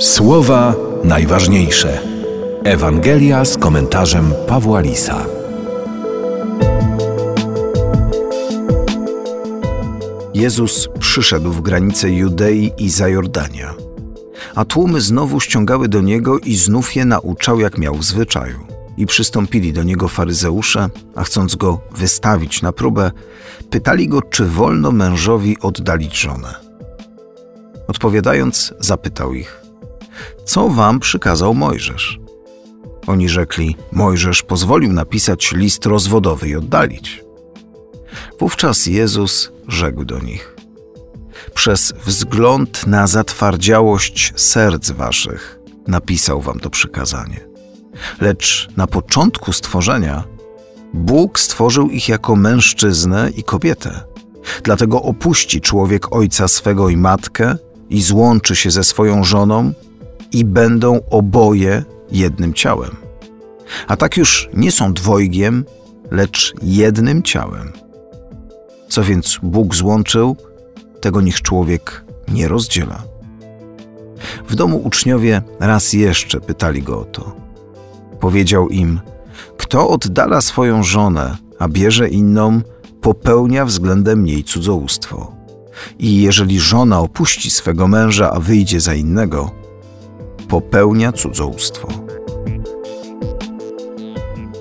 Słowa najważniejsze. Ewangelia z komentarzem Pawła Lisa. Jezus przyszedł w granice Judei i Zajordania, a tłumy znowu ściągały do niego i znów je nauczał, jak miał w zwyczaju. I przystąpili do niego faryzeusze, a chcąc go wystawić na próbę, pytali go, czy wolno mężowi oddalić żonę. Odpowiadając, zapytał ich: Co wam przykazał Mojżesz? Oni rzekli: Mojżesz pozwolił napisać list rozwodowy i oddalić. Wówczas Jezus rzekł do nich: Przez wzgląd na zatwardziałość serc waszych napisał wam to przykazanie. Lecz na początku stworzenia Bóg stworzył ich jako mężczyznę i kobietę. Dlatego opuści człowiek ojca swego i matkę i złączy się ze swoją żoną i będą oboje jednym ciałem. A tak już nie są dwojgiem, lecz jednym ciałem. Co więc Bóg złączył, tego niech człowiek nie rozdziela. W domu uczniowie raz jeszcze pytali go o to. Powiedział im: Kto oddala swoją żonę, a bierze inną, popełnia względem niej cudzołóstwo. I jeżeli żona opuści swego męża, a wyjdzie za innego, popełnia cudzołóstwo.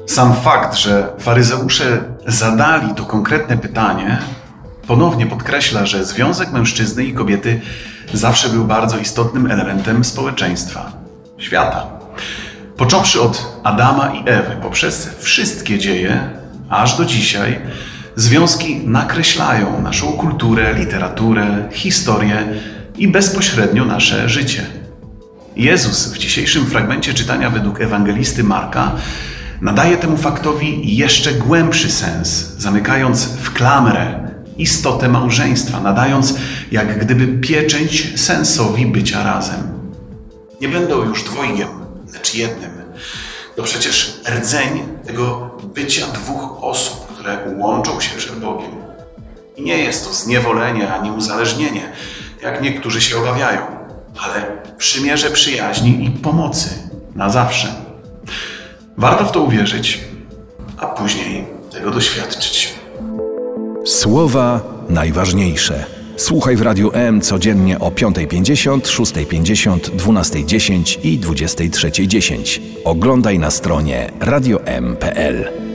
Sam fakt, że faryzeusze zadali to konkretne pytanie, ponownie podkreśla, że związek mężczyzny i kobiety zawsze był bardzo istotnym elementem społeczeństwa, świata. Począwszy od Adama i Ewy, poprzez wszystkie dzieje, aż do dzisiaj, związki nakreślają naszą kulturę, literaturę, historię i bezpośrednio nasze życie. Jezus w dzisiejszym fragmencie czytania według ewangelisty Marka nadaje temu faktowi jeszcze głębszy sens, zamykając w klamrę istotę małżeństwa, nadając jak gdyby pieczęć sensowi bycia razem. Nie będą już dwojgiem, lecz jednym. To przecież rdzeń tego bycia dwóch osób, które łączą się przed Bogiem. I nie jest to zniewolenie ani uzależnienie, jak niektórzy się obawiają, ale przymierze przyjaźni i pomocy na zawsze. Warto w to uwierzyć, a później tego doświadczyć. Słowa najważniejsze. Słuchaj w Radiu M codziennie o 5.50, 6.50, 12.10 i 23.10. Oglądaj na stronie radiom.pl.